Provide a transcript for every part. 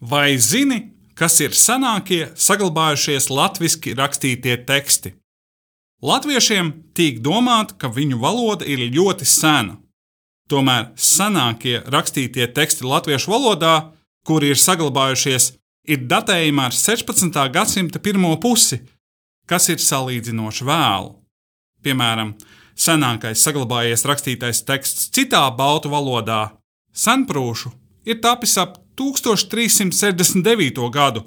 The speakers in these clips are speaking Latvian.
Vai zini, kas ir senākie saglabājušies latviešu rakstītie teksti? Latviešiem tiek domāts, ka viņu valoda ir ļoti sena. Tomēr senākie rakstītie teksti latviešu valodā, kuri ir saglabājušies, ir datējumi ar 16. gadsimta pirmo pusi, kas ir salīdzinoši vēlu. Piemēram, senākais saglabājies rakstītais teksts citā baltu valodā, senprūšu, ir tapis ap 1369. gadu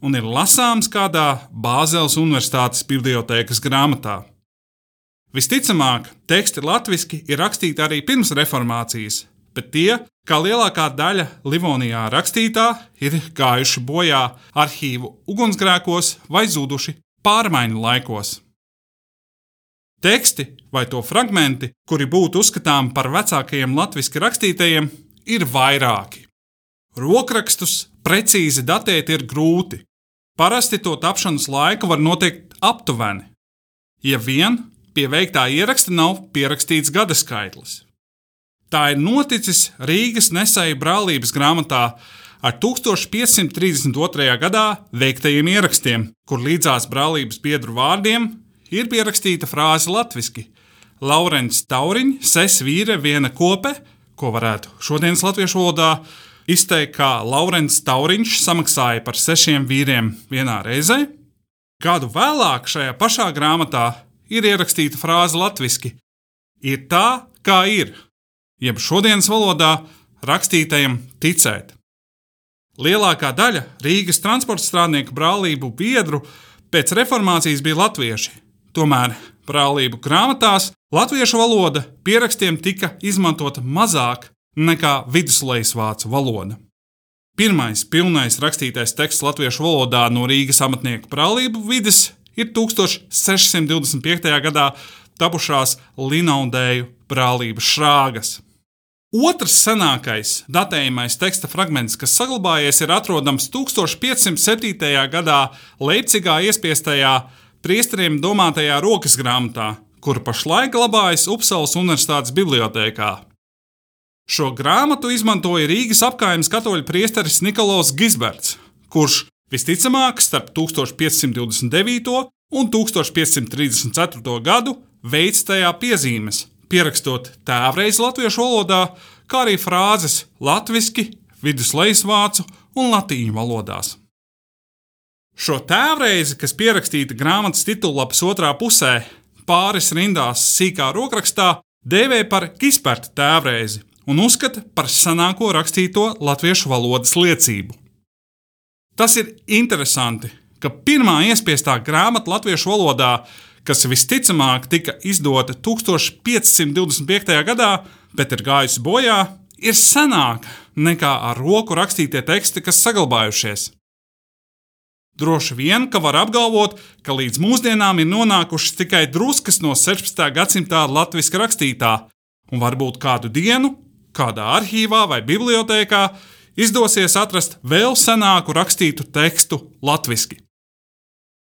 un ir lasāms kādā Bāzeles Universitātes bibliotēkas grāmatā. Visticamāk, teksti latviešu ir rakstīti arī pirms reformācijas, bet tie, kā lielākā daļa Livonijā rakstītā, ir gājuši bojā arhīvu ugunsgrēkos vai zuduši pārmaiņu laikos. Teksti vai to fragmenti, kuri būtu uzskatāmi par vecākajiem latviešu rakstītajiem, ir vairāki. Rokrakstus precīzi datēt ir grūti. Parasti to tapšanas laiku var noteikt aptuveni, ja vien pie veiktā ieraksta nav pierakstīts gada skaitlis. Tā ir noticis Rīgas nesēju brālības grāmatā ar 1532. gadā veiktajiem ierakstiem, kur līdzās brālības biedru vārdiem ir pierakstīta frāze latviešu: Laurents Tauriņš, ses vīre, viena kope, ko varētu šodienas latviešu valodā izteikt, kā Laurents Tauriņš samaksāja par sešiem vīriem vienā reizē. Gadu vēlāk šajā pašā grāmatā ir ierakstīta frāze latviešu: Ir tā, kā ir, jeb šodienas valodā rakstītajam ticēt. Lielākā daļa Rīgas transporta strādnieku brālību biedru pēc reformācijas bija latvieši. Tomēr brālību grāmatās latviešu valoda pierakstiem tika izmantota mazāk nekā viduslejas vācu valoda. Pirmais pilnais rakstītais teksts latviešu valodā no Rīgas amatnieku brālību vidas ir 1625. gadā tapušās Linaudēju brālības šrāgas. Otrs senākais datējamais teksta fragments, kas saglabājies, ir atrodams 1507. gadā Leipzigā iespiestajā priesteriem domātajā rokas grāmatā, kura pašlaik glabājas Upsalas Universitātes bibliotekā. Šo grāmatu izmantoja Rīgas apgājuma katoļu priesteris Nikolaus Gisberts, kurš visticamāk starp 1529. un 1534. gadu veids tajā piezīmes, pierakstot tēvreiz latviešu valodā, kā arī frāzes latviešu, viduslejas vācu un latīņu valodās. Šo tēvreizi, kas pierakstīta grāmatas titullapas otrā pusē, pāris rindās sīkā rokrakstā, dēvē par Gisberta tēvreizi, un uzskata par senāko rakstīto latviešu valodas liecību. Tas ir interesanti, ka pirmā iespiestā grāmata latviešu valodā, kas visticamāk tika izdota 1525. gadā, bet ir gājusi bojā, ir senāka nekā ar roku rakstītie teksti, kas saglabājušies. Droši vien, ka var apgalvot, ka līdz mūsdienām ir nonākušas tikai druskas no 16. gadsimta latviešu rakstītā, un varbūt kādu dienu kādā arhīvā vai bibliotekā izdosies atrast vēl senāku rakstītu tekstu latviešu.